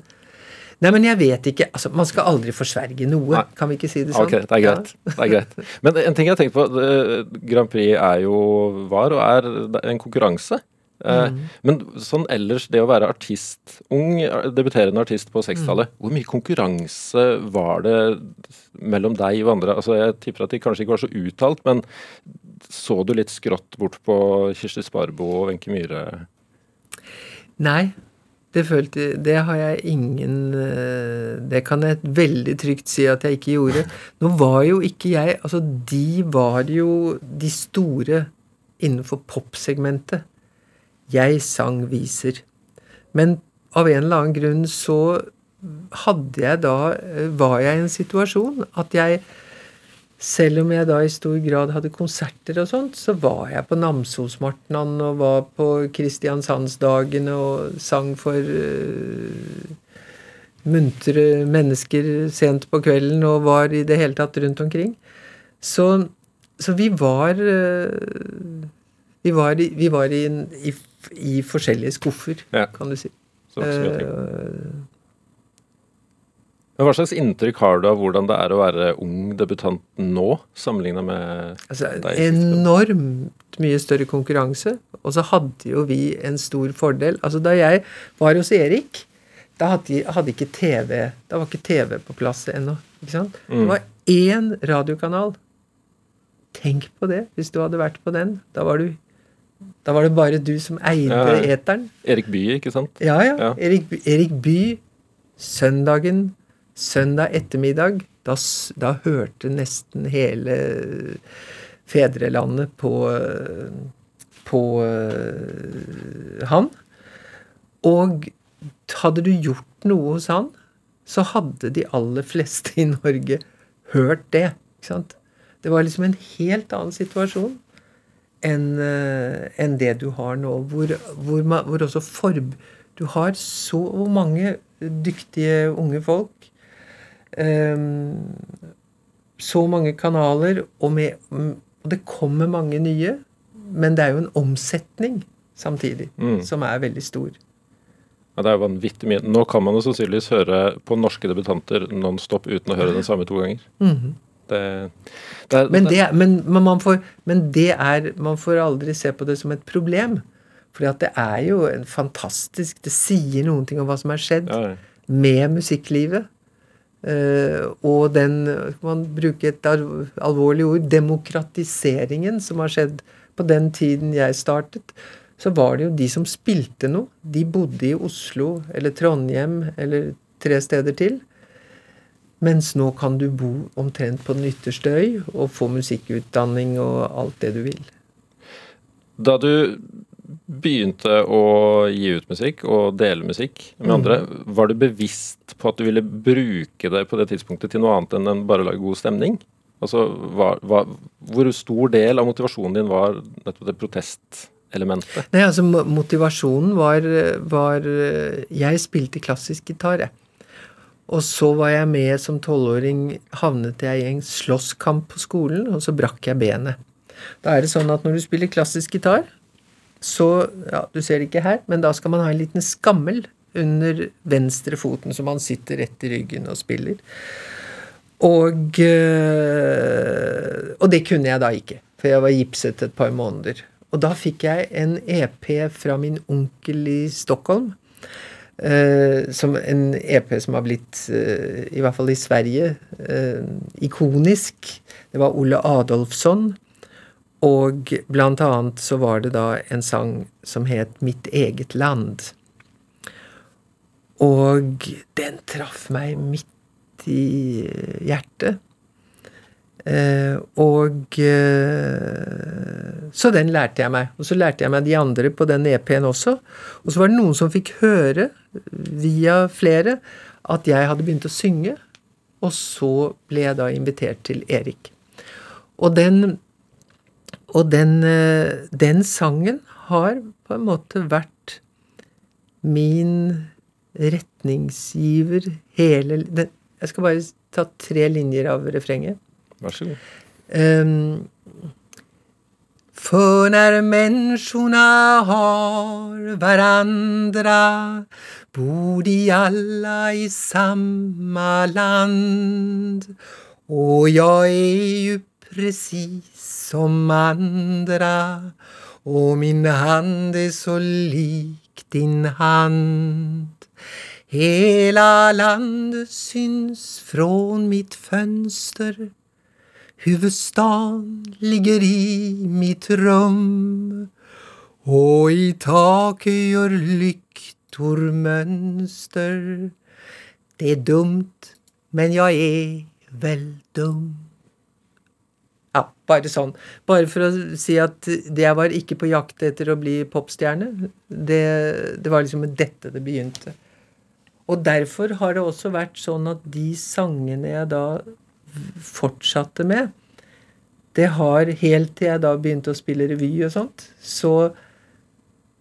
Nei, men jeg vet ikke. altså Man skal aldri forsverge noe. Nei. Kan vi ikke si det sånn? Ok, det er greit. Det er greit. Men en ting jeg har tenkt på, Grand Prix er jo, var og er en konkurranse. Mm. Men sånn ellers, det å være artist, ung debuterende artist på 60-tallet, hvor mye konkurranse var det mellom deg og andre? Altså Jeg tipper at de kanskje ikke var så uttalt, men så du litt skrått bort på Kirsti Sparbo og Wenche Myhre? Nei. Det, følte, det har jeg ingen eh, Det kan jeg veldig trygt si at jeg ikke gjorde. Nå var jo ikke jeg Altså, de var jo de store innenfor popsegmentet. Jeg sang viser. Men av en eller annen grunn så hadde jeg da eh, Var jeg i en situasjon at jeg selv om jeg da i stor grad hadde konserter og sånt, så var jeg på Namsosmartnan og var på Kristiansandsdagene og sang for uh, muntre mennesker sent på kvelden og var i det hele tatt rundt omkring. Så, så vi var uh, Vi var, i, vi var i, i, i forskjellige skuffer, Ja. kan du si. Så det var ikke så mye å tenke. Men Hva slags inntrykk har du av hvordan det er å være ung debutant nå, sammenligna med Altså, deg enormt mye større konkurranse. Og så hadde jo vi en stor fordel. Altså, da jeg var hos Erik, da hadde, hadde ikke TV Da var ikke TV på plass ennå. Ikke sant? Mm. Det var én radiokanal. Tenk på det, hvis du hadde vært på den. Da var du da var det bare du som eide Ja, eteren. Erik Bye, ikke sant? Ja, ja. Ja. Erik, Erik By, søndagen, søndag ettermiddag, da, da hørte nesten hele fedrelandet på, eh, på eh, han. Og hadde du gjort noe hos han, så hadde de aller fleste i Norge hørt det. Ikke sant? Det var liksom en helt annen situasjon enn eh, enn det du har nå, hvor, hvor, man, hvor også forb... Du har så mange dyktige unge folk. Ehm, så mange kanaler, og, med, og det kommer mange nye. Men det er jo en omsetning samtidig Mm. som er veldig stor. Ja, det er vanvittig mye. Nå kan man jo sannsynligvis høre på norske debutanter nonstop uten å høre den samme to ganger. Det, det er, Men det, er- men, men, man får, men det er Man får aldri se på det som et problem. For det er jo en fantastisk Det sier noen ting om hva som er skjedd ja, ja. med musikklivet. Eh, og den Man bruker et alvorlig ord demokratiseringen som har skjedd på den tiden jeg startet. Så var det jo de som spilte noe. De bodde i Oslo eller Trondheim eller tre steder til. Mens nå kan du bo omtrent på den ytterste øy og få musikkutdanning og alt det du vil. Da du begynte å gi ut musikk og dele musikk med andre, var du bevisst på at du ville bruke det på det tidspunktet til noe annet enn enn bare å lage god stemning? Altså, hva, hva, Hvor stor del av motivasjonen din var nettopp det protestelementet? Nei, altså Motivasjonen var, var Jeg spilte klassisk gitar, jeg. Og så var jeg med som tolvåring, havnet jeg i en slåsskamp på skolen, og så brakk jeg benet. Da er det sånn at når du spiller klassisk gitar, så Ja, du ser det ikke her, men da skal man ha en liten skammel under venstre foten, så man sitter rett i ryggen og spiller. Og, øh, og det kunne jeg da ikke, for jeg var gipset et par måneder. Og da fikk jeg en EP fra min onkel i Stockholm. Uh, som en EP som har blitt, uh, i hvert fall i Sverige, uh, ikonisk. Det var Ole Adolfsson. Og blant annet så var det da en sang som het Mitt eget land. Og den traff meg midt i hjertet. Eh, og eh, Så den lærte jeg meg. Og så lærte jeg meg de andre på den EP-en også. Og så var det noen som fikk høre, via flere, at jeg hadde begynt å synge. Og så ble jeg da invitert til Erik. Og den og den, eh, den sangen har på en måte vært min retningsgiver hele den, Jeg skal bare ta tre linjer av refrenget. Vær så god. Um, for när människorna har varandra bor de alla i samma land. Och jag är ju precis som andra och min hand är så lik din hand. Hela landet syns från mitt fönster Huvudstaden ligger i mitt rum och i taket gör lyktor mönster. Det är dumt, men jag är vel dum. Ja, bare sånn. Bare for å si at jeg var ikke på jakt etter å bli popstjerne. Det, det var liksom med dette det begynte. Og derfor har det også vært sånn at de sangene jeg da fortsatte med, det har helt til jeg da begynte å spille revy og sånt, så,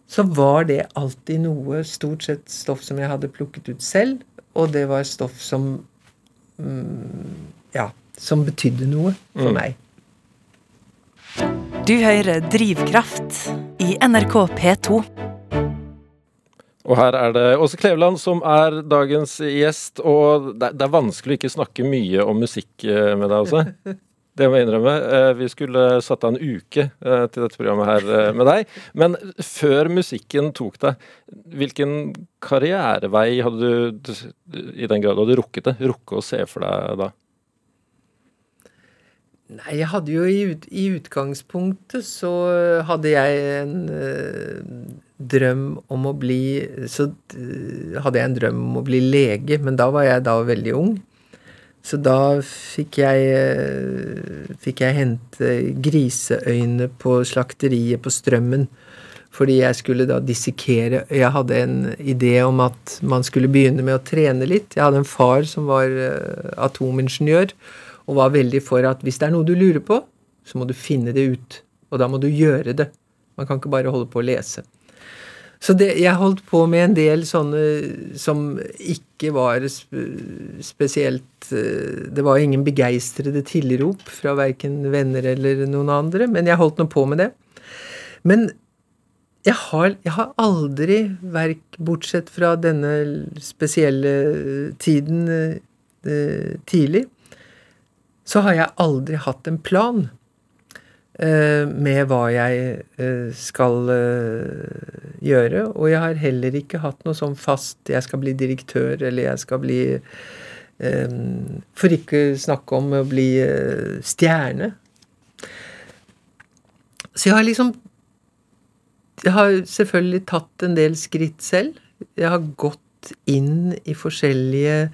så var det alltid noe, stort sett stoff som jeg hadde plukket ut selv, og det var stoff som mm, Ja, som betydde noe for mm. meg. Du hører Drivkraft i NRK P2. Og her er det Åse Kleveland som er dagens gjest, og det er vanskelig å ikke snakke mye om musikk eh, med deg også. Det må jeg innrømme. Eh, vi skulle satt av en uke eh, til dette programmet her med deg. Men før musikken tok deg, hvilken karrierevei hadde du, i den grad hadde rukket det, rukket å se for deg da? Nei, jeg hadde jo i, ut, i utgangspunktet så hadde jeg en drøm om å bli Så hadde jeg en drøm om å bli lege, men da var jeg da veldig ung. Så da fikk jeg, fikk jeg hente griseøyne på slakteriet på Strømmen. Fordi jeg skulle da dissekere Jeg hadde en idé om at man skulle begynne med å trene litt. Jeg hadde en far som var eh, atomingeniør, og var veldig for at hvis det er noe du lurer på, så må du finne det ut. Og da må du gjøre det. Man kan ikke bare holde på å lese. Så det, jeg holdt på med en del sånne som ikke var spesielt eh, Det var ingen begeistrede tilrop fra verken venner eller noen andre, men jeg holdt nå på med det. Men jeg har, jeg har aldri, verk, bortsett fra denne spesielle tiden eh, tidlig, så har jeg aldri hatt en plan. Eh, med hva jeg eh, skal eh, gjøre. Og jeg har heller ikke hatt noe sånn fast 'jeg skal bli direktør', eller 'jeg skal bli For ikke snakke om å bli stjerne. Så jeg har liksom Jeg har selvfølgelig tatt en del skritt selv. Jeg har gått inn i forskjellige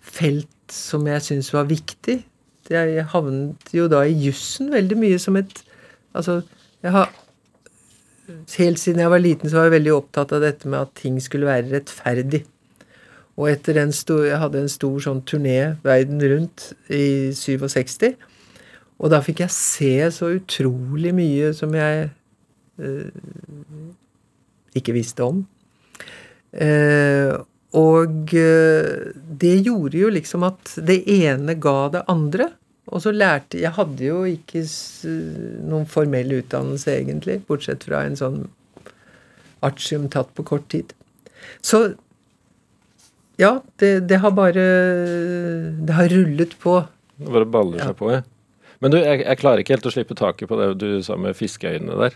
felt som jeg syns var viktig. Jeg havnet jo da i jussen veldig mye som et Altså, jeg har Helt siden jeg var liten, så var jeg veldig opptatt av dette med at ting skulle være rettferdig. Og etter en stor Jeg hadde en stor sånn turné verden rundt i 67. Og da fikk jeg se så utrolig mye som jeg eh, ikke visste om. Eh, og eh, det gjorde jo liksom at det ene ga det andre. Og så lærte Jeg hadde jo ikke noen formell utdannelse, egentlig, bortsett fra en sånn artium tatt på kort tid. Så ja, det, det har bare Det har rullet på. Det bare baller seg på, ja. Men du, jeg, jeg, klarer ikke helt å slippe taket på det du sa med fiskeøynene der.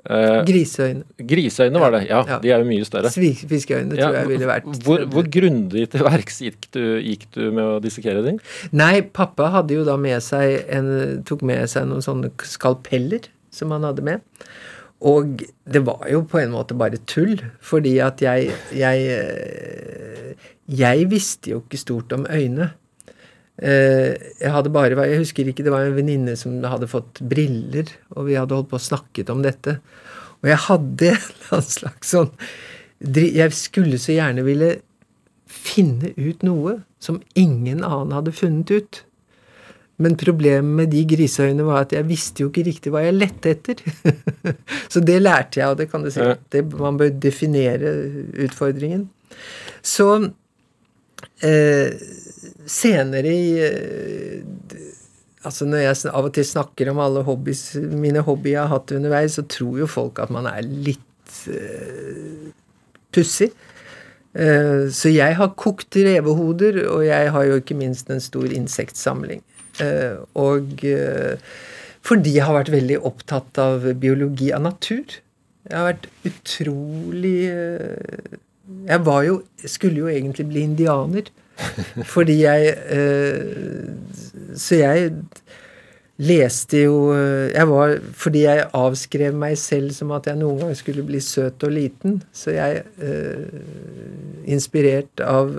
Uh, griseøyne. Griseøyne var det, ja, ja. De er jo mye større. Fiskeøyne tror ja. jeg ville vært Hvor, hvor grundig til verks gikk, gikk, du med å dissekere dem? Nei, pappa hadde jo da med seg en, tok med seg noen sånne skalpeller som han hadde med. Og det var jo på en måte bare tull, fordi at jeg Jeg, eh, jeg visste jo ikke stort om øyne. Eh, jeg hadde bare, jeg husker ikke, Det var en venninne som hadde fått briller, og vi hadde holdt på å snakket om dette. Og jeg hadde en slags sånn Jeg skulle så gjerne ville finne ut noe som ingen annen hadde funnet ut. Men problemet med de griseøynene var at jeg visste jo ikke riktig hva jeg lette etter. så det lærte jeg, og det kan du si. Det, man bør definere utfordringen. Så eh, senere i eh, Altså Når jeg av og til snakker om alle hobbies, mine hobbyer jeg har hatt underveis, så tror jo folk at man er litt eh, pussig. Uh, så jeg har kokt revehoder, og jeg har jo ikke minst en stor insektsamling. Uh, og fordi jeg har vært veldig opptatt av biologi av natur. Jeg har vært utrolig Jeg var jo Skulle jo egentlig bli indianer. Fordi jeg eh, Så jeg leste jo eh, jeg var, Fordi jeg avskrev meg selv som at jeg noen gang skulle bli søt og liten, så jeg eh, Inspirert av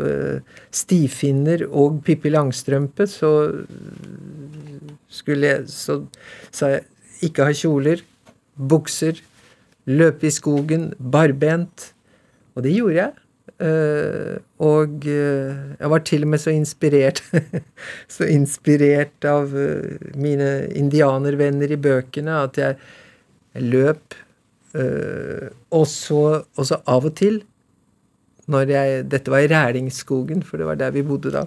stifinner og Pippi Langstrømpe, så skulle jeg Så sa jeg ikke ha kjoler, bukser, løpe i skogen, barbent. Og det gjorde jeg. Uh, og uh, jeg var til og med så inspirert Så inspirert av uh, mine indianervenner i bøkene at jeg, løp. og så av og til, når jeg Dette var i Rælingsskogen, for det var der vi bodde da.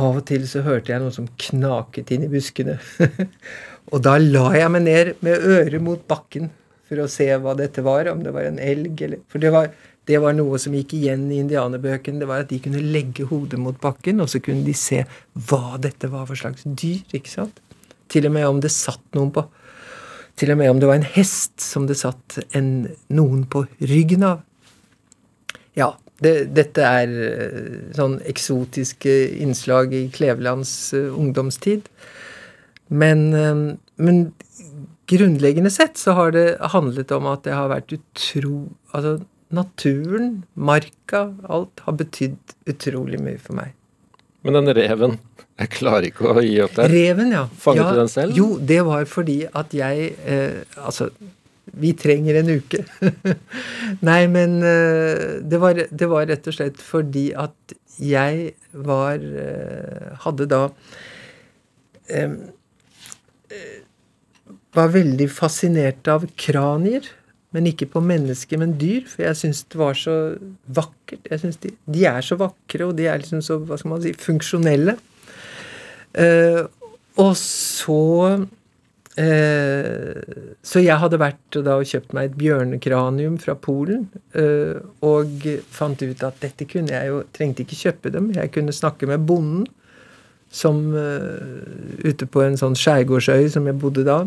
Av og til så hørte jeg noe som knaket inn i buskene. og da la jeg meg ned med øret mot bakken for å se hva dette var, om det var en elg eller For det var det var noe som gikk igjen i indianerbøkene. Det var at de kunne legge hodet mot bakken, og så kunne de se hva dette var for slags dyr. ikke sant? Til og med om det satt noen på. Til og med om det var en hest som det satt en, noen på ryggen av. Ja, det, dette er eh, sånn eksotiske innslag i Klevelands uh, ungdomstid. Men, uh, men, grunnleggende sett så har det handlet om at det har vært utro... Altså, naturen, marka, alt har betydd utrolig mye for meg. Men den reven Jeg klarer ikke å gi opp der. Reven, ja. Fanget ja, du den selv? Jo, det var fordi at jeg eh, Altså, vi trenger en uke. Nei, men eh, det, var, det, var, rett og slett fordi at jeg var eh, Hadde da eh, Var veldig fascinert av kranier. Men ikke på mennesker, men dyr. For jeg syns det var så vakkert. Jeg synes de, de, er så vakre, og de er liksom så hva skal man si, funksjonelle. Uh, og så uh, Så jeg hadde vært da og kjøpt meg et bjørnekranium fra Polen. Uh, og fant ut at dette kunne jeg jo Trengte ikke kjøpe dem. Jeg kunne snakke med bonden som ute på en sånn skjærgårdsøy som jeg bodde da.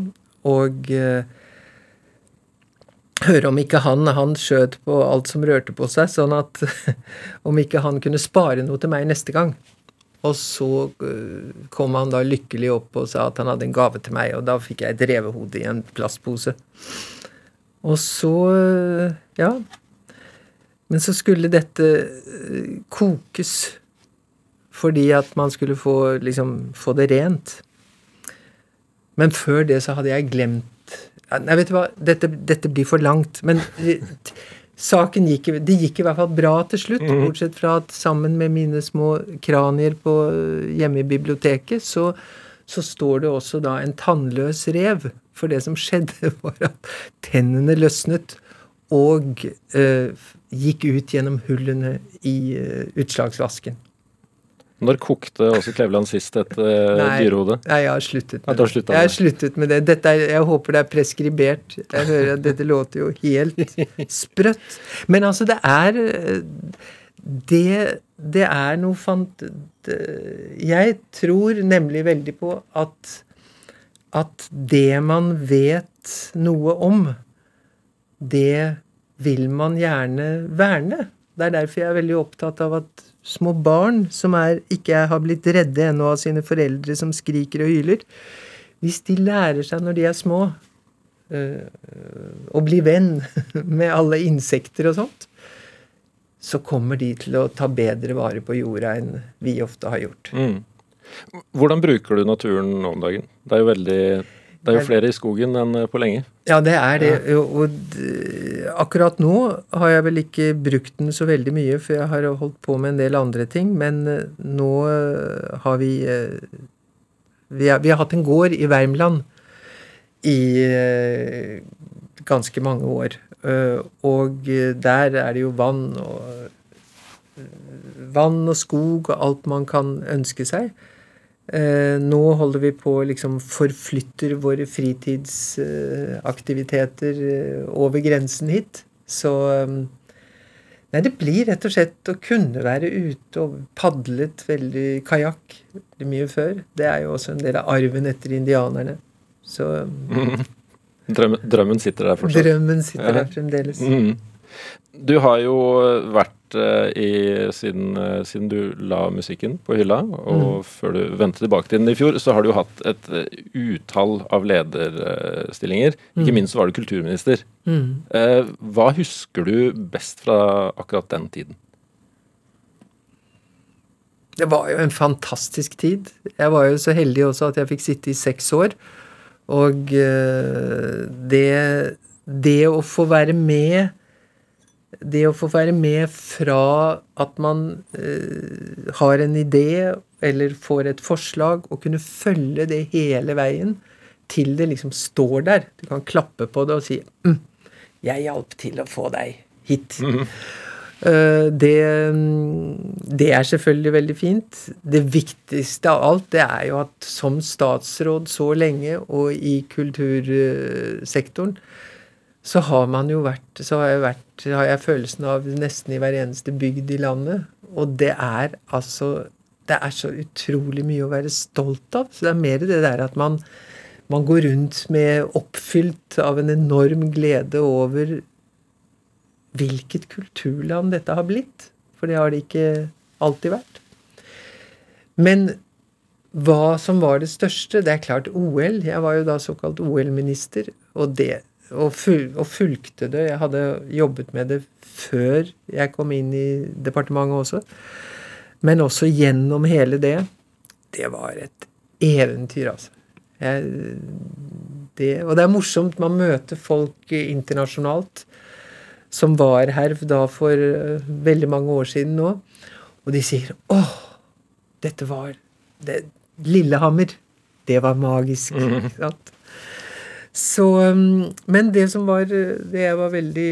Og uh, høre om ikke han, han skjøt på alt som rørte på seg, sånn at om ikke han kunne spare noe til meg neste gang. Og så uh, kom han da lykkelig opp og sa at han hadde en gave til meg, og da fikk jeg et revehode i en plastpose. Og så uh, ja. Men så skulle dette kokes fordi at man skulle få, liksom, få det rent. Men før det så hadde jeg glemt Nei, vet du hva, dette, dette blir for langt. Men saken gikk, det gikk i hvert fall bra til slutt. Mm. Bortsett fra at sammen med mine små kranier på, hjemme i biblioteket, så, så står det også da en tannløs rev. For det som skjedde, var at tennene løsnet og øh, gikk ut gjennom hullene i øh, utslagsvasken. Når kokte også Kleveland sist et uh, dyrehode? Nei, jeg har sluttet med, det. Jeg har sluttet med det. Er, jeg håper det er preskribert. Jeg hører at dette låter jo helt sprøtt. Men altså, det er Det, det er noe fant... Jeg tror nemlig veldig på at at det man vet noe om, det vil man gjerne verne. Det er derfor jeg er veldig opptatt av at små barn som er, ikke har blitt redde ennå av sine foreldre som skriker og hyler Hvis de lærer seg når de er små, øh, å bli venn med alle insekter og sånt, så kommer de til å ta bedre vare på jorda enn vi ofte har gjort. Mm. Hvordan bruker du naturen nå om dagen? Det er jo veldig det er jo flere i skogen enn eh, på lenge. Ja, det er det. Og akkurat nå har jeg vel ikke brukt den så veldig mye, for jeg har holdt på med en del andre ting. Men eh, nå eh, har vi Vi har, vi har hatt en gård i Värmland i ganske mange år. Og der er det jo vann og Vann og skog og alt man kan ønske seg. Eh, nå holder vi på liksom forflytter våre fritidsaktiviteter eh, over grensen hit. Så eh, Nei, det blir rett og slett å kunne være ute og padlet veldig kajakk mye før. Det er jo også en del av arven etter indianerne. Så mm. Drømmen, drømmen, sitter der fortsatt? Drømmen sitter ja. der fremdeles. Mm. Du har jo vært uh, i siden, uh, siden, du la musikken på hylla, og mm. før du vendte tilbake til den i fjor, så har du jo hatt et uh, utall av lederstillinger. Mm. Ikke minst var du kulturminister. Mm. hva husker du best fra akkurat den tiden? Det var jo en fantastisk tid. Jeg var jo så heldig også at jeg fikk sitte i seks år. Og det, det å få være med det å få være med fra at man eh, har en idé eller får et forslag, og kunne følge det hele veien til det liksom står der. Du kan klappe på det og si mm, 'Jeg hjalp til å få deg hit'. Mm -hmm. uh, det, det, er selvfølgelig veldig fint. Det viktigste av alt det er jo at som statsråd så lenge og i kultursektoren så har man jo vært Så har jeg, vært, har jeg følelsen av nesten i hver eneste bygd i landet. Og det er altså Det er så utrolig mye å være stolt av. Så det er mer det der at man, man går rundt med oppfylt av en enorm glede over hvilket kulturland dette har blitt. For det har det ikke alltid vært. Men hva som var det største Det er klart OL. Jeg var jo da såkalt OL-minister. Og det og, ful, og, fulgte det. Jeg hadde jobbet med det før jeg kom inn i departementet også. Men også gjennom hele det. Det var et eventyr, altså. Jeg, det, og det er morsomt. Man møter folk internasjonalt som var her da for uh, veldig mange år siden nå. Og de sier 'Åh, dette var det, Lillehammer. Det var magisk'. Mm. Sant? Så um, Men det som var Det jeg var veldig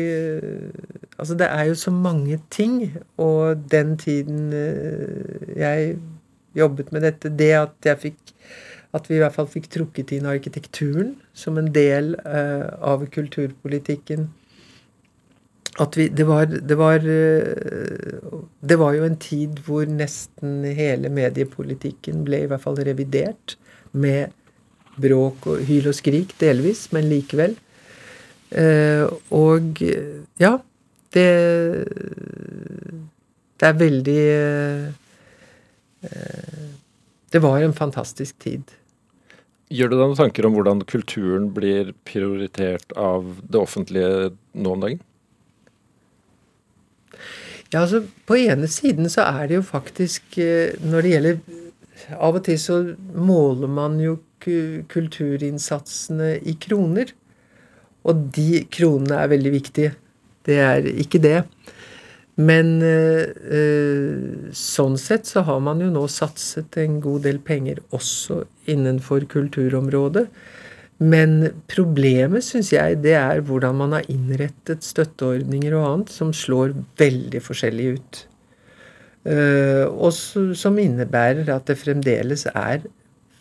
Altså, det er jo så mange ting, og den tiden uh, jeg jobbet med dette, det at jeg fikk at vi i hvert fall fikk trukket inn arkitekturen som en del uh, av kulturpolitikken. At vi Det var det var, uh, det var jo en tid hvor nesten hele mediepolitikken ble i hvert fall revidert med bråk og hyl og skrik, delvis, men likevel. Eh, og ja, det Det er veldig eh, Det var en fantastisk tid. Gjør du deg noen tanker om hvordan kulturen blir prioritert av det offentlige nå om dagen? Ja, altså På ene siden så er det jo faktisk eh, Når det gjelder Av og til så måler man jo kulturinnsatene i kroner. Og de kronene er veldig viktige. Det er ikke det. Men øh, sånn sett så har man jo nå satset en god del penger også innenfor kulturområdet. Men problemet, syns jeg, det er hvordan man har innrettet støtteordninger og annet som slår veldig forskjellig ut. Uh, og som innebærer at det fremdeles er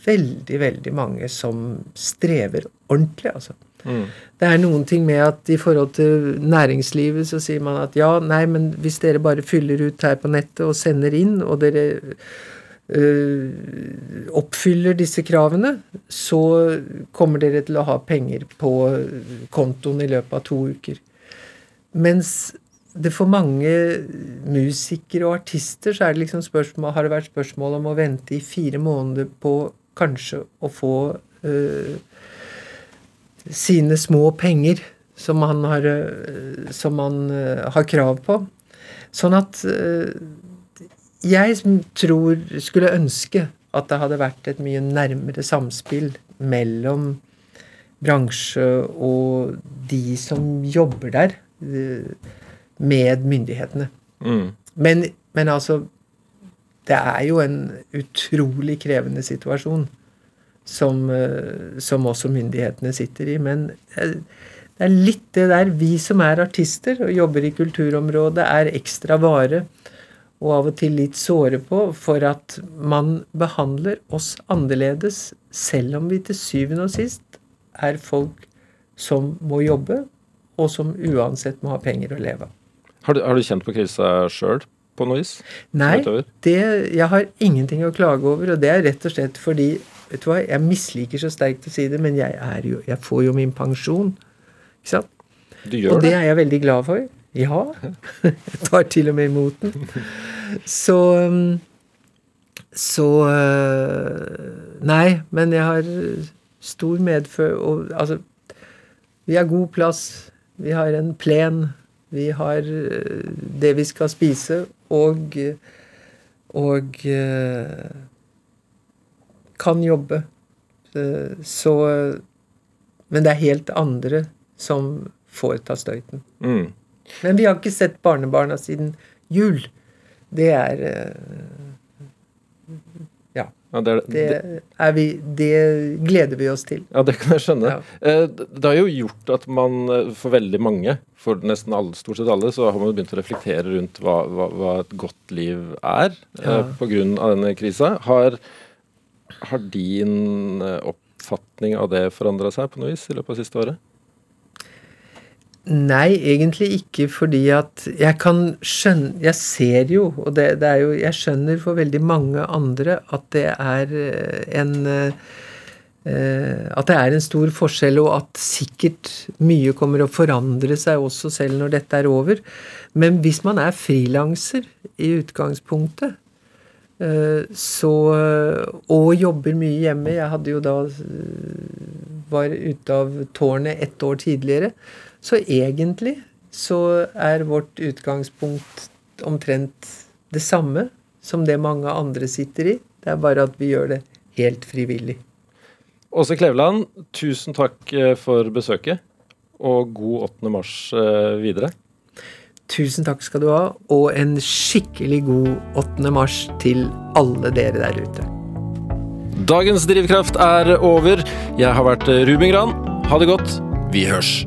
veldig, veldig mange som strever ordentlig, altså. Mm. Det er noen ting med at i forhold til næringslivet så sier man at ja, nei, men hvis dere bare fyller ut her på nettet og sender inn, og dere øh, oppfyller disse kravene, så kommer dere til å ha penger på kontoen i løpet av to uker. Mens det for mange musikere og artister så er det liksom spørsmål, har det vært spørsmål om å vente i fire måneder på kanskje å få uh, sine små penger som man har, uh, som han, uh, har krav på. Sånn at jeg tror skulle ønske at det hadde vært et mye nærmere samspill mellom bransje og de som jobber der, med myndighetene. Mm. Men, men altså det er jo en utrolig krevende situasjon som, eh, som også myndighetene sitter i. Men det er litt det der Vi som er artister og jobber i kulturområdet, er ekstra vare. og av og til litt såre på, for at man behandler oss annerledes, selv om vi til syvende og sist er folk som må jobbe, og som uansett må ha penger å leve av. Har du, kjent på krisa sjøl, på noe vis? Nei, det, jeg har ingenting å klage over, og det er rett og slett fordi vet du hva, Jeg misliker så sterkt å si det, men jeg, jo, jeg får jo min pensjon. Ikke sant? Du gjør Og det det? er jeg veldig glad for. Ja. Jeg tar til og med imot den. Så um, Så uh, Nei, men jeg har stor medfør og Altså, vi har god plass. Vi har en plen. Vi har uh, det vi skal spise, og Og uh, kan jobbe. Uh, Så Men det er helt andre som får ta støyten. Mm. Men vi har ikke sett barnebarna siden jul. Det er eh, Ja. Ja, det, er, Det, det, vi, det gleder vi oss til. ja, det kan jeg skjønne. Ja. Eh, Det har jo gjort at man, eh, for veldig mange, for nesten alle, stort sett alle, så har man begynt å reflektere rundt hva, hva, hva et godt liv er Ja. eh, på grunn av denne krisa. Har, har din oppfatning av det forandra seg på noe vis i løpet av siste året? Nei, egentlig ikke, fordi at jeg kan skjønne Jeg ser jo, og det, det er jo Jeg skjønner for veldig mange andre at det er eh, en eh, eh, At det er en stor forskjell, og at sikkert mye kommer å forandre seg også selv når dette er over. Men hvis man er frilanser i utgangspunktet, så Og jobber mye hjemme Jeg hadde jo da var ute av tårnet ett år tidligere. Så egentlig så er vårt utgangspunkt omtrent det samme som det mange andre sitter i. Det er bare at vi gjør det helt frivillig. Åse Kleveland, tusen takk eh, for besøket, og god 8. mars eh, videre. Tusen takk skal du ha, og en skikkelig god 8. mars til alle dere der ute. Dagens drivkraft er over. Jeg har vært Ruben Gran. Ha det godt. Vi hørs.